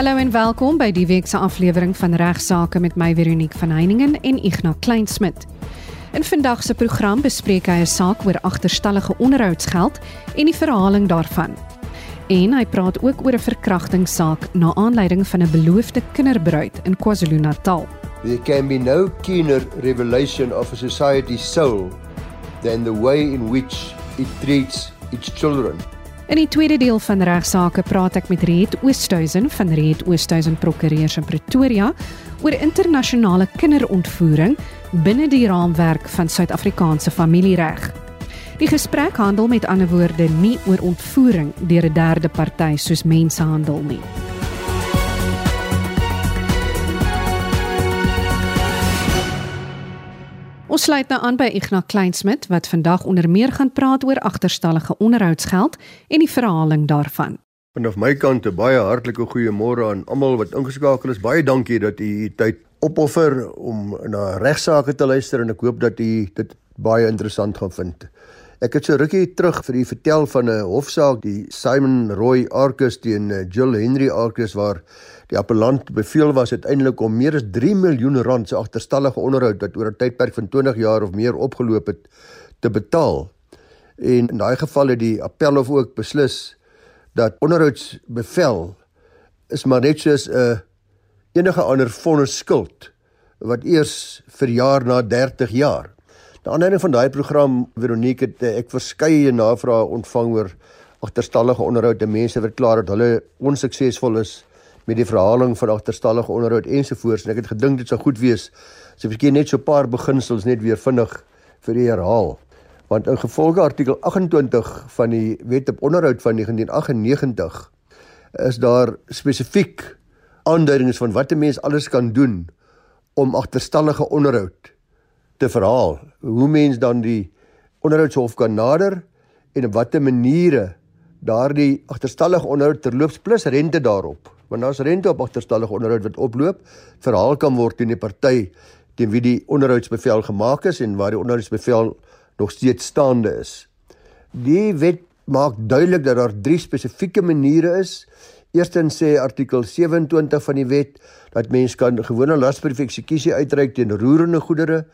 Hallo en welkom by die week se aflewering van Regsake met my Veronique van Heiningen en Ignas Kleinsmid. In vandag se program bespreek hy 'n saak oor agterstallige onderhoudsgeld en die verhaling daarvan. En hy praat ook oor 'n verkrachtingssaak na aanleiding van 'n beloofde kinderbruid in KwaZulu-Natal. There can be no keener revelation of a society's soul than the way in which it treats its children. In die tweede deel van regsaake praat ek met Riet Oosthuizen van Riet Oosthuizen Prokureurs in Pretoria oor internasionale kinderontvoering binne die raamwerk van Suid-Afrikaanse familiereg. Die gesprek handel met ander woorde nie oor ontvoering deur 'n derde party soos mensenhandel nie. Ons sluit nou aan by Ignas Kleinsmid wat vandag onder meer gaan praat oor agterstallige onderhoudsgeld en die verhaling daarvan. Vanaf my kant 'n baie hartlike goeiemôre aan almal wat ingeskakel is. Baie dankie dat u u tyd opoffer om na regsaake te luister en ek hoop dat u dit baie interessant gaan vind. Ek het so rukkie terug vir u vertel van 'n hofsaak, die Simon Roy Arcus teen eh, Jill Henry Arcus waar die appellant beveel was uiteindelik om meer as 3 miljoen rand se agterstallige onderhoud wat oor 'n tydperk van 20 jaar of meer opgeloop het te betaal. En in daai geval het die appelhof ook beslis dat onderhoudsbevel is maar net soos 'n uh, enige ander vonnis skuld wat eers verjaar na 30 jaar. Na aanleiding van daai program Veronique het eh, ek verskeie navrae ontvang oor agterstallige onderhoud en mense verklaar dat hulle onsuksesvol is met die verhaling van agterstallige onderhoud ensovoorts en ek het gedink dit sou goed wees as ek net so 'n paar beginsels net weer vinnig vir u herhaal. Want in gevolge artikel 28 van die Wet op Onderhoud van 1998 is daar spesifiek aanduidings van wat 'n mens alles kan doen om agterstallige onderhoud te verhaal hoe mens dan die onderhoudshof kan nader en op watter maniere daardie agterstallige onderhoud terloops plus rente daarop want daar's rente op agterstallige onderhoud wat oploop verhaal kan word teen die party teen wie die onderhoudsbevel gemaak is en waar die onderhoudsbevel nog steeds staande is. Die wet maak duidelik dat daar drie spesifieke maniere is. Eerstens sê artikel 27 van die wet dat mens kan gewone lasbrief eksekusie uitreik teen roerende goedere.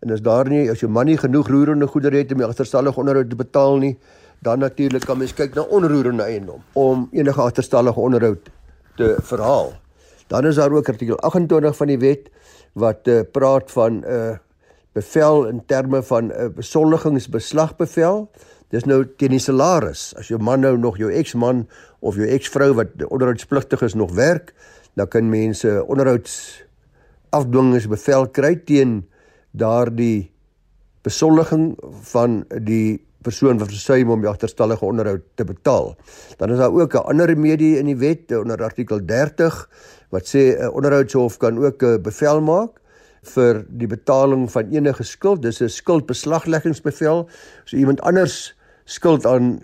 En as daar nie as jou man nie genoeg roerende goedere het om die agterstallige onderhoud te betaal nie, dan natuurlik kan mens kyk na onroerende eiendom om enige agterstallige onderhoud te verhaal. Dan is daar ook artikel 28 van die wet wat uh, praat van 'n uh, bevel in terme van 'n uh, besoldigingsbeslagbevel. Dis nou teen die salaris. As jou man nou nog jou eksman of jou eksvrou wat onderhoudspligtig is nog werk, dan kan mense onderhouds afdwingingsbevel kry teen daardie besoldiging van die persoon wat versuim om die agterstallige onderhoud te betaal. Dan is daar ook 'n ander remedie in die wet onder artikel 30 wat sê 'n onderhoudshof kan ook 'n bevel maak vir die betaling van enige skuld. Dis 'n skuldbeslagleggingsbevel. So iemand anders skuld aan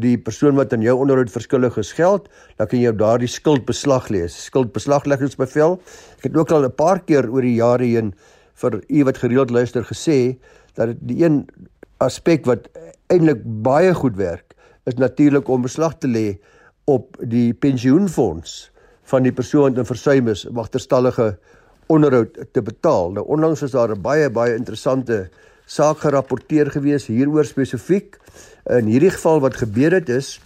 die persoon wat aan jou onderhoud verskuldig is geld, dan kan jy op daardie skuld beslag lê. Skuldbeslagleggingsbevel. Ek het ook al 'n paar keer oor die jare heen vir u wat gereeld luister gesê dat die een aspek wat eintlik baie goed werk is natuurlik om beslag te lê op die pensioenfonds van die persoon wat in versuim is om agterstallige onderhoud te betaal. Nou onlangs was daar 'n baie baie interessante saak gerapporteer gewees hieroor spesifiek. In hierdie geval wat gebeur het is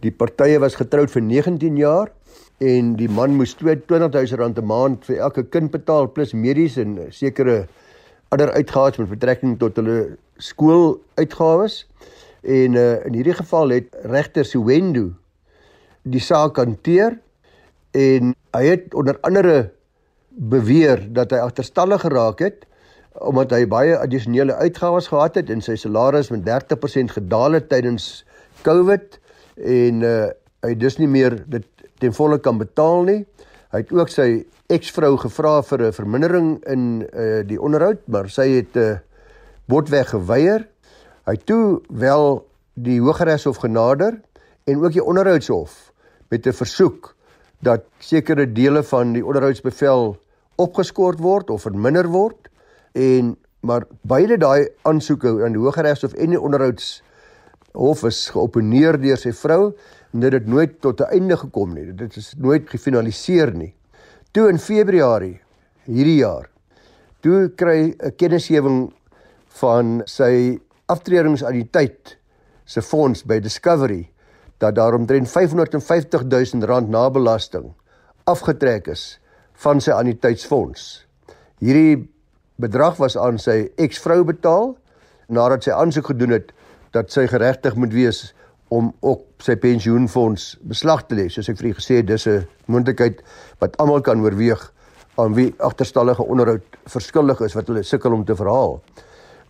die partye was getroud vir 19 jaar en die man moes 22000 rand 'n maand vir elke kind betaal plus medies en sekere ander uitgawes met betrekking tot hulle skooluitgawes. En uh, in hierdie geval het regter Siwendo die saak hanteer en hy het onder andere beweer dat hy agterstallig geraak het omdat hy baie addisionele uitgawes gehad het en sy salaris met 30% gedaal het tydens COVID en uh, hy dus nie meer dit ten volle kan betaal nie. Hy het ook sy eksvrou gevra vir 'n vermindering in uh die onderhoud, maar sy het uh, botweg geweier. Hy toe wel die Hooggeregshof genader en ook die onderhoudshof met 'n versoek dat sekere dele van die onderhoudsbevel opgeskort word of verminder word en maar beide daai aansoeke aan die Hooggeregshof en die onderhoudshof is geopponeer deur sy vrou net dit nooit tot 'n einde gekom nie. Dit is nooit gefinaliseer nie. Toe in Februarie hierdie jaar, toe kry 'n kennisgewing van sy aftredingsaniteit se fonds by Discovery dat daar omtrent 550 000 rand na belasting afgetrek is van sy anniteitsfonds. Hierdie bedrag was aan sy eksvrou betaal nadat sy aansoek gedoen het dat sy geregtig moet wees om ook sy pensioenfonds beslag te lê. Soos ek vir u gesê het, dis 'n moontlikheid wat almal kan oorweeg aan wie agterstallige onderhoud verskuldig is wat hulle sukkel om te verhaal.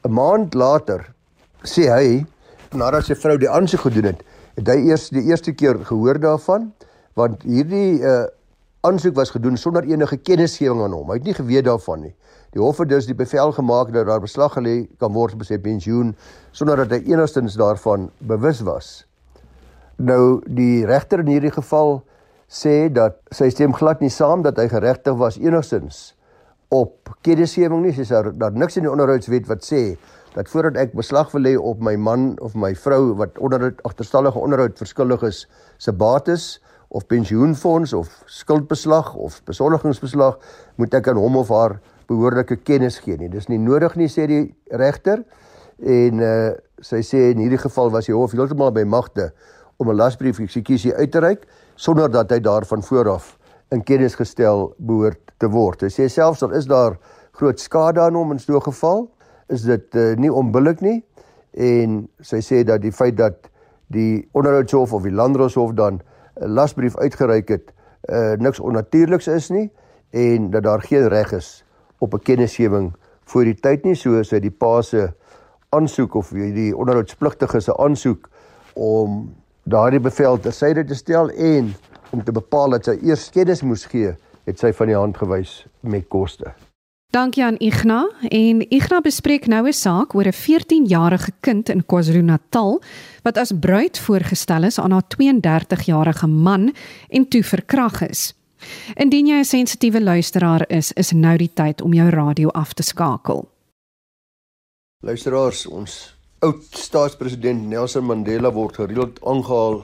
'n Maand later sê hy nadat sy vrou die aansoek gedoen het, het hy eers die eerste keer gehoor daarvan want hierdie uh, aansoek was gedoen sonder enige kennisgewing aan hom. Hy het nie geweet daarvan nie. Die hof het dus die bevel gemaak dat daar beslag gelê kan word op sy pensioen sonder dat hy enigstens daarvan bewus was. Nou die regter in hierdie geval sê dat sy stem glad nie saam dat hy geregtig was enigstens op kennisgewing nie. Sy sê daar niks in die onderhoudswet wat sê dat voordat ek beslag wil lê op my man of my vrou wat onder agterstallige onderhoud verskuldig is se bates of pensioenfonds of skuldbeslag of besorgingsbeslag moet ek aan hom of haar behoorlike kennis gee nie. Dis nie nodig nie sê die regter. En uh sy sê in hierdie geval was die hof heeltemal by magte om 'n lasbrief eksekusie uit te reik sonder dat hy daarvan vooraf in kennis gestel behoort te word. Hy sê selfs al is daar groot skade aan hom in so 'n geval, is dit uh, nie onbillik nie en sy sê dat die feit dat die onderhoudshof of die landdroshof dan 'n lasbrief uitgereik het, uh, niks onnatuurliks is nie en dat daar geen reg is op 'n kennisgewing voor die tyd nie soos hy die pa se aansoek of die onderhoudspligtige se aansoek om daardie bevel ter syde te stel en om te bepaal dat sy eers kennis moes gee, het sy van die hand gewys met koste. Dankie aan Igna en Igna bespreek nou 'n saak oor 'n 14-jarige kind in KwaZulu-Natal wat as bruid voorgestel is aan haar 32-jarige man en toe verkrag is. Indien jy 'n sensitiewe luisteraar is, is nou die tyd om jou radio af te skakel. Luisteraars, ons oud staatspresident Nelson Mandela word gereeld aangehaal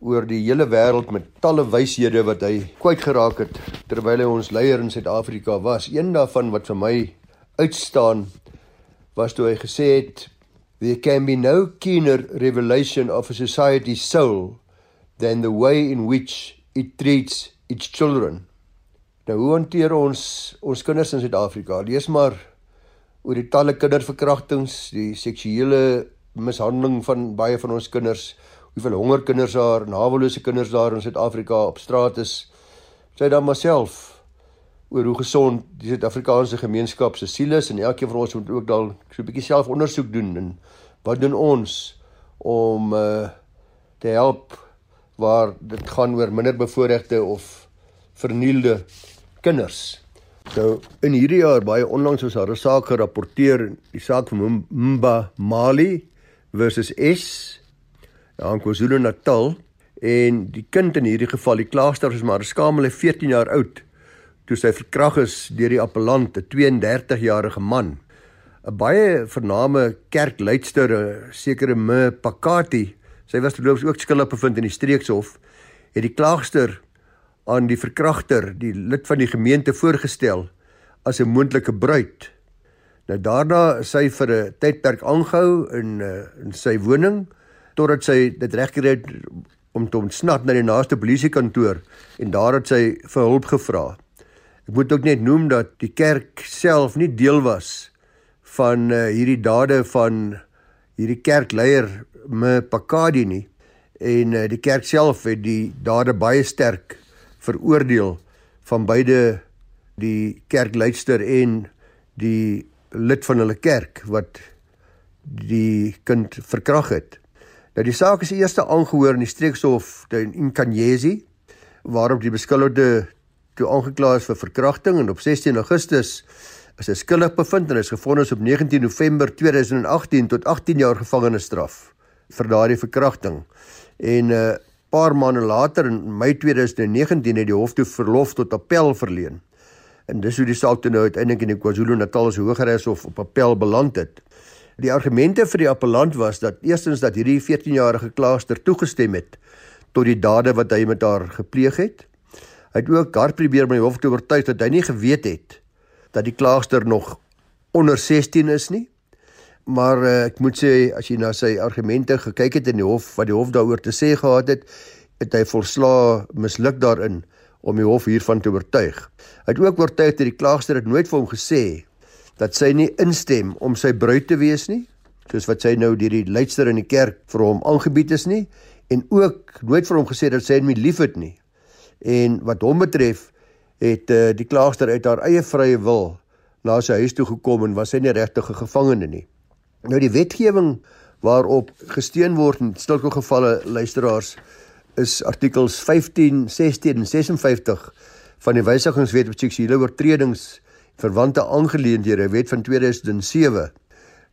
oor die hele wêreld met talle wyshede wat hy kwyt geraak het terwyl hy ons leier in Suid-Afrika was. Een daarvan wat vir my uitstaan was toe hy gesê het there can be no keener revelation of a society's soul than the way in which it treats its children. Nou hoe hanteer ons ons kinders in Suid-Afrika? Lees maar oor die talle kinderverkrachtings, die seksuele mishandeling van baie van ons kinders, hoeveel honger kinders daar, nawelose kinders daar in Suid-Afrika op straat is. Sy dan myself oor hoe gesond die Suid-Afrikaanse gemeenskap se siel is en elkeen van ons moet ook dalk so 'n bietjie selfondersoek doen en wat doen ons om uh te help waar dit gaan oor minderbevoorregte of vernielde kinders. Nou in hierdie jaar baie onlangs was daar 'n saak gerapporteer, die saak van Mba Mali versus S daar in KwaZulu-Natal en die kind in hierdie geval, die klaagster is maar skamele 14 jaar oud toe sy verkrag is deur die appellant, 'n 32-jarige man. 'n Baie vername kerkleidster, sekere M Pakati, sy was verloofs ook skuldig bevind in die streekshof, het die klaagster aan die verkragter, die lid van die gemeente voorgestel as 'n moontlike bruid. Nou daarna is sy vir 'n tydperk aangehou in uh, in sy woning totdat sy dit regkry het om te ontsnap na die naaste polisiekantoor en daar het sy vir hulp gevra. Ek moet ook net noem dat die kerk self nie deel was van uh, hierdie dade van hierdie kerkleier me Pakadi nie en uh, die kerk self het die dade baie sterk veroordeel van beide die kerkleier en die lid van hulle kerk wat die kind verkrag het. Nou die saak is eers aangehoor in die streekshof in Kanyesi waarop die beskuldigde toe aangekla is vir verkrachting en op 16 Augustus is hy skuldig bevind en is gefonnis op 19 November 2018 tot 18 jaar gevangenisstraf vir daardie verkrachting. En uh, paar maande later in Mei 2019 het die hof toe verlof tot appel verleen. En dis hoe die saak toe nou uiteindelik in die KwaZulu-Natal se Hooggeregshof op appel beland het. Die argumente vir die appellant was dat eerstens dat hierdie 14-jarige klaagster toegestem het tot die dade wat hy met haar gepleeg het. Hy het ook hard probeer om die hof te oortuig dat hy nie geweet het dat die klaagster nog onder 16 is nie. Maar uh, ek moet sê as jy na sy argumente gekyk het in die hof wat die hof daaroor te sê gehad het, het hy volslaa misluk daarin om die hof hiervan te oortuig. Hy het ook oortuig dat die klaagster het nooit vir hom gesê dat sy nie instem om sy bruid te wees nie, soos wat sy nou deur die leidster in die kerk vir hom aangebied is nie en ook nooit vir hom gesê dat sy hom liefhet nie. En wat hom betref, het uh, die klaagster uit haar eie vrye wil na sy huis toe gekom en was sy nie regtig 'n gevangene nie. Nou die wetgewing waarop gesteun word in sulke gevalle luisteraars is artikels 15, 16 en 56 van die wysigingswet op seksuele oortredings verwante aangeleenthede wet van 2007.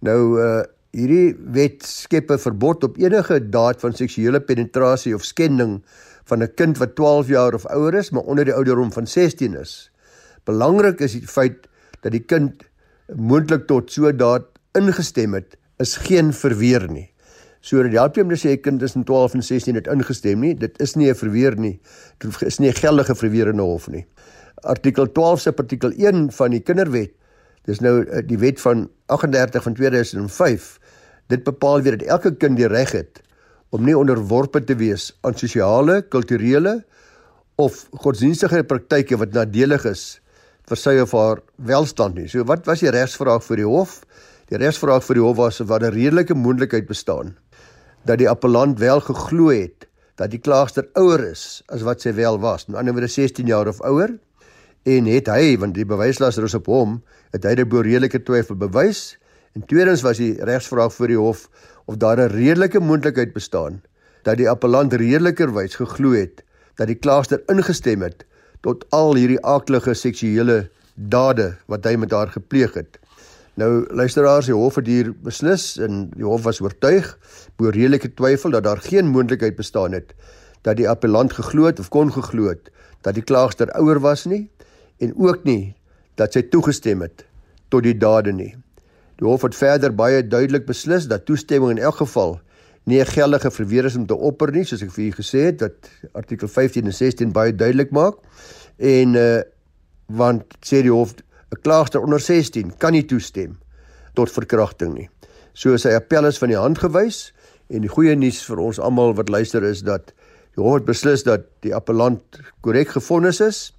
Nou uh hierdie wet skep 'n verbod op enige daad van seksuele penetrasie of skending van 'n kind wat 12 jaar of ouer is, maar onder die ouderdom van 16 is. Belangrik is die feit dat die kind moontlik tot so daad ingestem het, is geen verweer nie. So dit help jy om te sê 'n kind tussen 12 en 16 het ingestem nie, dit is nie 'n verweer nie. Dit is nie 'n geldige verweer in hof nie. Artikel 12 se artikel 1 van die Kinderwet, dis nou eh, die wet van 38 van 2005, dit bepaal weer dat elke kind die reg het om nie onderworpe te wees aan sosiale, kulturele of godsdienstige praktyke wat nadelig is vir sy of haar welstand nie. So wat was die regsvraag vir die hof? Die regsvraag vir die hof was of daar 'n redelike moontlikheid bestaan dat die appellant wel geglo het dat die klaagster ouer is as wat sy wel was, met ander woorde 16 jaar of ouer, en het hy, want die bewyslas rus op hom, het hy dit bo redelike twyfel bewys. En tweedens was die regsvraag vir die hof of daar 'n redelike moontlikheid bestaan dat die appellant redelikerwys geglo het dat die klaagster ingestem het tot al hierdie aaklige seksuele dade wat hy met haar gepleeg het. Nou luisteraars, die hof het hier beslis en die hof was oortuig bo redelike twyfel dat daar geen moontlikheid bestaan het dat die appellant geglo het of kon geglo het dat die klaagster ouer was nie en ook nie dat sy toegestem het tot die dade nie. Die hof het verder baie duidelik beslis dat toestemming in elk geval nie 'n geldige verweer is om te opper nie, soos ek vir u gesê het dat artikel 15 en 16 baie duidelik maak. En uh want sê die hof 'n klaagster onder 16 kan nie toestem tot verkrachting nie. So sy appel is van die hand gewys en die goeie nuus vir ons almal wat luister is dat die hof beslis dat die appellant korrek gefonnis is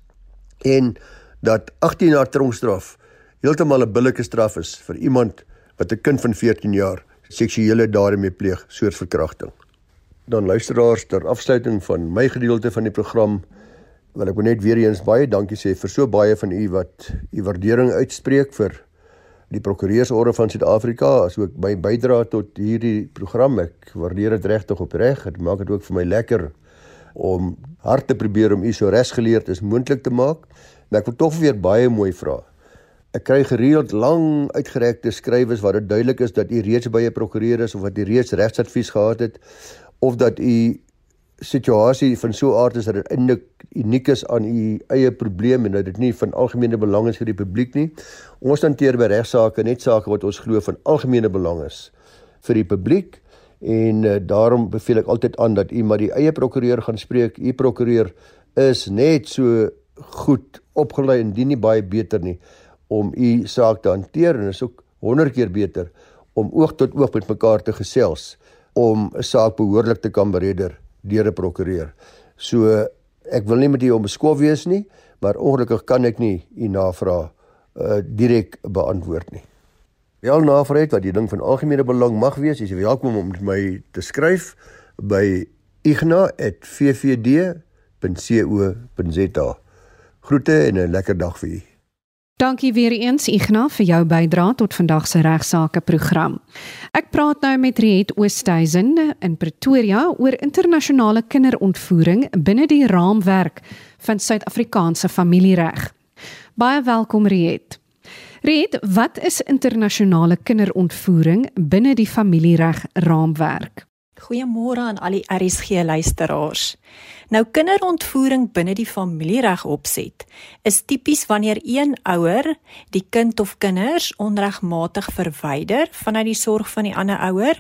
en dat 18 jaar tronkstraf heeltemal 'n billike straf is vir iemand wat 'n kind van 14 jaar seksuele dade mee pleeg, soos verkrachting. Dan luisteraars ter afsluiting van my gedeelte van die program wil ek net weer eens baie dankie sê vir so baie van u wat u waardering uitspreek vir die prokureursorde van Suid-Afrika asook my bydrae tot hierdie program. Ek waardeer dit regtig opreg. Dit maak dit ook vir my lekker om hard te probeer om u so resgeleerd as moontlik te maak. Maar ek wil tog weer baie mooi vra. Ek kry gereeld lang uitgerekte skrywes waar dit duidelik is dat u reeds by 'n prokureur is of wat u reeds regsadvies gehad het of dat u situasie van so 'n aard is dat dit eintlik uniek is aan u eie probleem en dat dit nie van algemene belang is vir die publiek nie. Ons hanteer by regsaake net sake wat ons glo van algemene belang is vir die publiek en uh, daarom beveel ek altyd aan dat u maar die eie prokureur gaan spreek. U prokureur is net so goed opgelei en dien nie baie beter nie om u saak te hanteer en is ook 100 keer beter om oog tot oog met mekaar te gesels om 'n saak behoorlik te kan bereder deur 'n prokureur. So ek wil nie met u onbeskof wees nie, maar ongelukkig kan ek nie u navraag uh direk beantwoord nie. Wel navraag wat die ding van algemene belang mag wees, is welkom om my te skryf by igna@ffd.co.za. Groete en 'n lekker dag vir u. Dankie weer eens Ignas vir jou bydrae tot vandag se regsaake program. Ek praat nou met Riet Oosthuizen in Pretoria oor internasionale kinderontvoering binne die raamwerk van Suid-Afrikaanse familiereg. Baie welkom Riet. Riet, wat is internasionale kinderontvoering binne die familiereg raamwerk? Goeiemôre aan al die RSG luisteraars. Nou kinderontvoering binne die familiereg opset is tipies wanneer een ouer die kind of kinders onregmatig verwyder vanuit die sorg van die ander ouer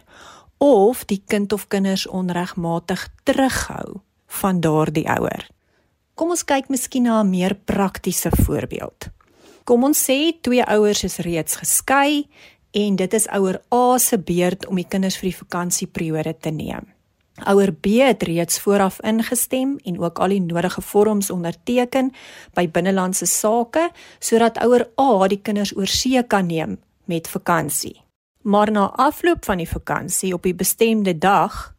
of die kind of kinders onregmatig terughou van daardie ouer. Kom ons kyk miskien na 'n meer praktiese voorbeeld. Kom ons sê twee ouers is reeds geskei en dit is ouer A se beurt om die kinders vir die vakansieperiode te neem. Ouer B het reeds vooraf ingestem en ook al die nodige vorms onderteken by binnelandse sake sodat ouer A die kinders oor see kan neem met vakansie. Maar na afloop van die vakansie op die bestemde dag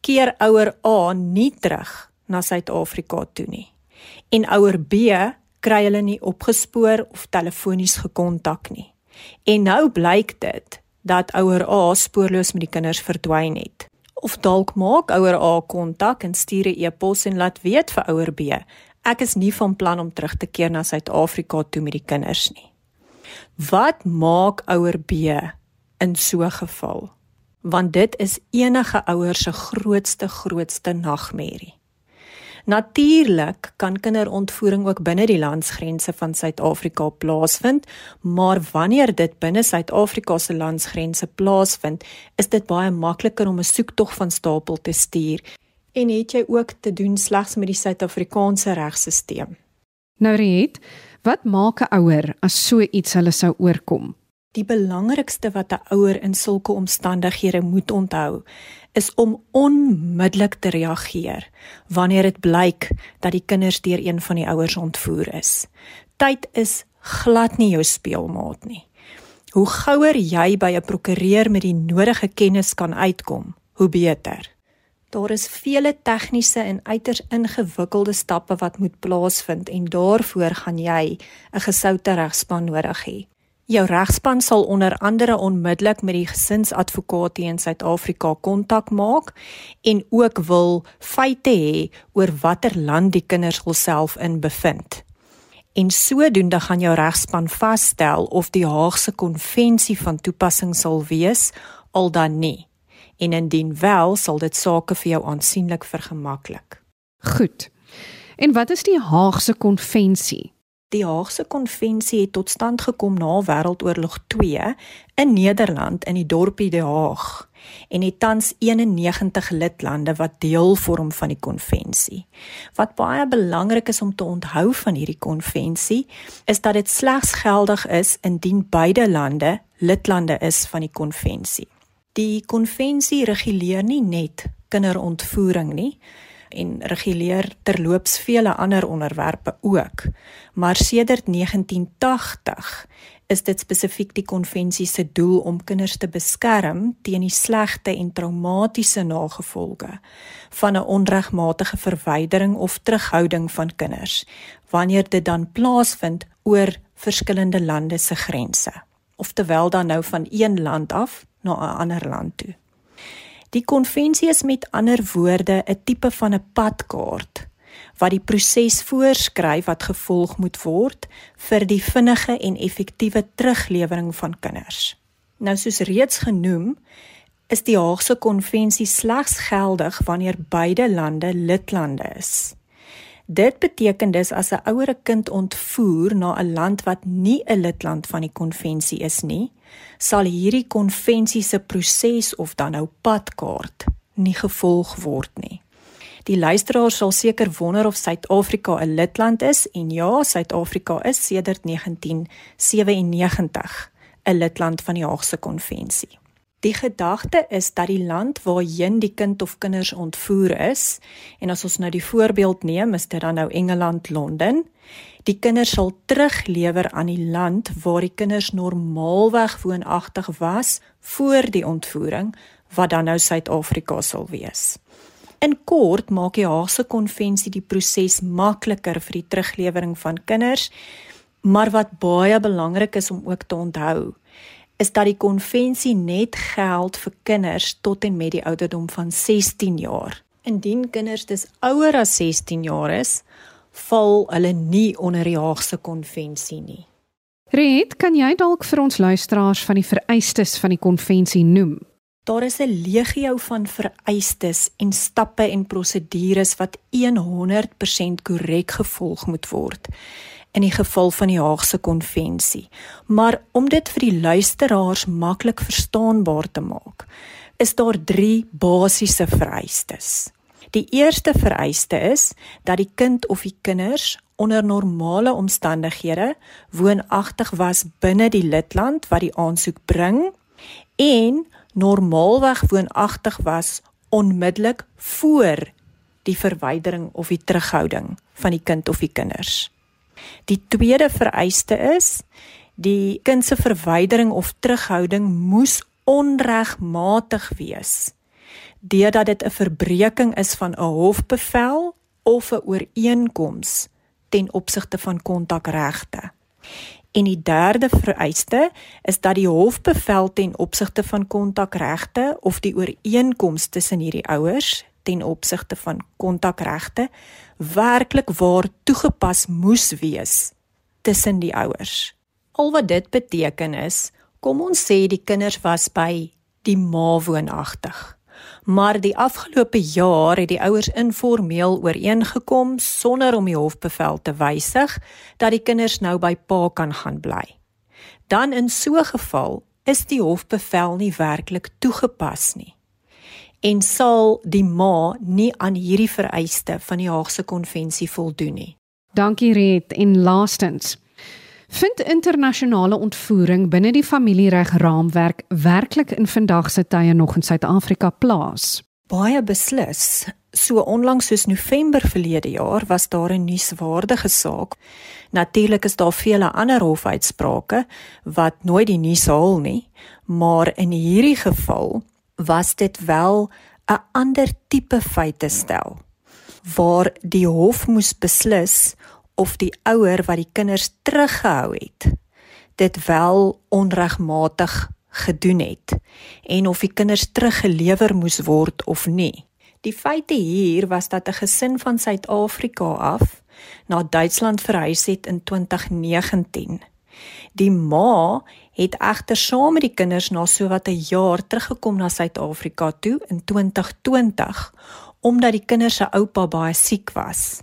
keer ouer A nie terug na Suid-Afrika toe nie. En ouer B kry hulle nie opgespoor of telefonies gekontak nie. En nou blyk dit dat ouer A spoorloos met die kinders verdwyn het of dalk maak ouer A kontak en stuur 'n e-pos en laat weet vir ouer B. Ek is nie van plan om terug te keer na Suid-Afrika toe met die kinders nie. Wat maak ouer B in so 'n geval? Want dit is enige ouer se grootste grootste nagmerrie. Natuurlik kan kinderontvoering ook binne die landsgrense van Suid-Afrika plaasvind, maar wanneer dit binne Suid-Afrika se landsgrense plaasvind, is dit baie makliker om 'n soektog van stapel te stuur en het jy ook te doen slegs met die Suid-Afrikaanse regstelsel. Nou Riet, wat maak 'n ouer as so iets hulle sou oorkom? Die belangrikste wat 'n ouer in sulke omstandighede moet onthou, is om onmiddellik te reageer wanneer dit blyk dat die kinders deur een van die ouers ontvoer is. Tyd is glad nie jou speelmaat nie. Hoe gouer jy by 'n prokureur met die nodige kennis kan uitkom, hoe beter. Daar is vele tegniese en uiters ingewikkelde stappe wat moet plaasvind en daarvoor gaan jy 'n gesoute regspan nodig hê. Jou regspan sal onder andere onmiddellik met die gesinsadvokaat in Suid-Afrika kontak maak en ook wil feite hê oor watter land die kinders hulself in bevind. En sodoende gaan jou regspan vasstel of die Haagse konvensie van toepassing sal wees al dan nie. En indien wel, sal dit sake vir jou aansienlik vergemaklik. Goed. En wat is die Haagse konvensie? Die Haagse konvensie het tot stand gekom na Wêreldoorlog 2 in Nederland in die dorpie Die Haag en het tans 91 lidlande wat deel vorm van die konvensie. Wat baie belangrik is om te onthou van hierdie konvensie is dat dit slegs geldig is indien beide lande lidlande is van die konvensie. Die konvensie reguleer nie net kinderontvoering nie, en reguleer terloops vele ander onderwerpe ook. Maar sedert 1980 is dit spesifiek die konvensie se doel om kinders te beskerm teen die slegte en traumatiese nagevolge van 'n onregmatige verwydering of terughouding van kinders wanneer dit dan plaasvind oor verskillende lande se grense. Oftewel dan nou van een land af na 'n ander land toe. Die konvensie is met ander woorde 'n tipe van 'n padkaart wat die proses voorskryf wat gevolg moet word vir die vinnige en effektiewe teruglewering van kinders. Nou soos reeds genoem, is die Haagse konvensie slegs geldig wanneer beide lande lidlande is. Dit beteken dus as 'n ouer 'n kind ontvoer na 'n land wat nie 'n lidland van die konvensie is nie, sal hierdie konvensie se proses of dan nou padkaart nie gevolg word nie. Die luisteraars sal seker wonder of Suid-Afrika 'n lidland is en ja, Suid-Afrika is sedert 1997 'n lidland van die Haagse konvensie. Die gedagte is dat die land waarheen die kind of kinders ontvoer is, en as ons nou die voorbeeld neem, is dit dan nou Engeland, Londen, die kinders sal teruglewer aan die land waar die kinders normaalweg woonagtig was voor die ontvoering, wat dan nou Suid-Afrika sal wees. In kort maak die Haagse konvensie die proses makliker vir die teruglewering van kinders, maar wat baie belangrik is om ook te onthou, is dat die konvensie net geld vir kinders tot en met die ouderdom van 16 jaar. Indien kinders dis ouer as 16 jaar is, val hulle nie onder die Haagse konvensie nie. Red, kan jy dalk vir ons luisteraars van die vereistes van die konvensie noem? Daar is 'n legio van vereistes en stappe en prosedures wat 100% korrek gevolg moet word in die geval van die Haagse konvensie. Maar om dit vir die luisteraars maklik verstaanbaar te maak, is daar 3 basiese vereistes. Die eerste vereiste is dat die kind of die kinders onder normale omstandighede woonagtig was binne die lidland wat die aansoek bring en normaalweg woonagtig was onmiddellik voor die verwydering of die terughouding van die kind of die kinders. Die tweede vereiste is die kind se verwydering of terughouding moes onregmatig wees deurdat dit 'n verbreeking is van 'n hofbevel of 'n ooreenkoms ten opsigte van kontakregte. En die derde vereiste is dat die hofbevel ten opsigte van kontakregte of die ooreenkoms tussen hierdie ouers ten opsigte van kontakregte werklik waar toegepas moes wees tussen die ouers. Al wat dit beteken is, kom ons sê die kinders was by die ma woonagtig. Maar die afgelope jaar het die ouers informeel ooreengekom sonder om die hofbevel te wysig dat die kinders nou by pa kan gaan bly. Dan in so 'n geval is die hofbevel nie werklik toegepas nie en sal die ma nie aan hierdie vereiste van die Haagse konvensie voldoen nie. Dankie Red en laastens. Vind internasionale ontvoering binne die familiereg raamwerk werklik in vandag se tye nog in Suid-Afrika plaas? Baie beslis. So onlangs soos November verlede jaar was daar 'n nuuswaardige saak. Natuurlik is daar vele ander hofuitsprake wat nooit die nuus haal nie, maar in hierdie geval was dit wel 'n ander tipe feite stel waar die hof moes beslis of die ouer wat die kinders teruggehou het dit wel onregmatig gedoen het en of die kinders teruggelewer moes word of nie. Die feite hier was dat 'n gesin van Suid-Afrika af na Duitsland verhuis het in 2019. Die ma het egter saam met die kinders na sowat 'n jaar teruggekom na Suid-Afrika toe in 2020 omdat die kinders se oupa baie siek was.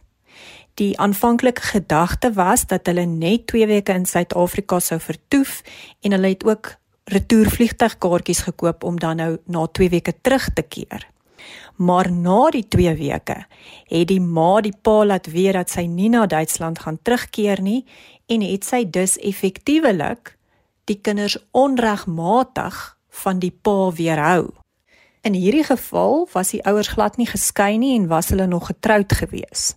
Die aanvanklike gedagte was dat hulle net 2 weke in Suid-Afrika sou vertoef en hulle het ook retourvliegtuigkaartjies gekoop om dan nou na 2 weke terug te keer. Maar na die 2 weke het die ma die pa laat weet dat sy nie na Duitsland gaan terugkeer nie en het sy dus effektiewelik die kinders onregmatig van die pa weerhou. In hierdie geval was die ouers glad nie geskei nie en was hulle nog getroud gewees.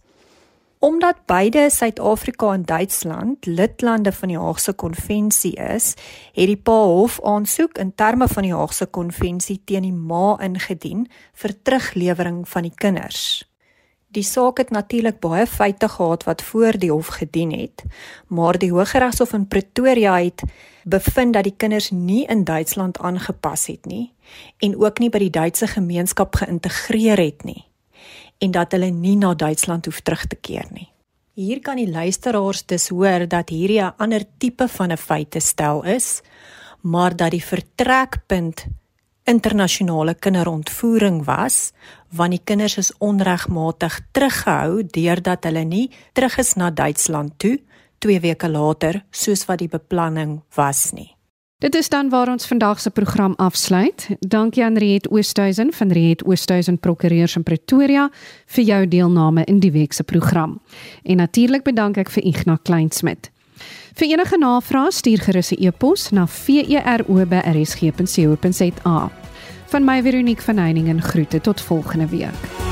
Omdat beide Suid-Afrika en Duitsland lidlande van die Haagse Konvensie is, het die Pa Hof aansoek in terme van die Haagse Konvensie teen die ma ingedien vir teruglewering van die kinders. Die saak het natuurlik baie feite gehad wat voor die hof gedien het, maar die Hooggeregshof in Pretoria het bevind dat die kinders nie in Duitsland aangepas het nie en ook nie by die Duitse gemeenskap geïntegreer het nie en dat hulle nie na Duitsland hoef terug te keer nie. Hier kan die luisteraars dus hoor dat hierdie 'n ander tipe van 'n feite stel is, maar dat die vertrekpunt internasionale kinderontvoering was want die kinders is onregmatig teruggehou deurdat hulle nie terug is na Duitsland toe 2 weke later soos wat die beplanning was nie. Dit is dan waar ons vandag se program afsluit. Dankie aan Riet Oosthuizen van Riet Oosthuizen Prokureurs in Pretoria vir jou deelname in die week se program. En natuurlik bedank ek vir Ignas Kleinsmid. Vir enige navrae stuur gerus 'n e-pos na vero@rsg.co.za. Van my Veronique van Heiningen groete tot volgende week.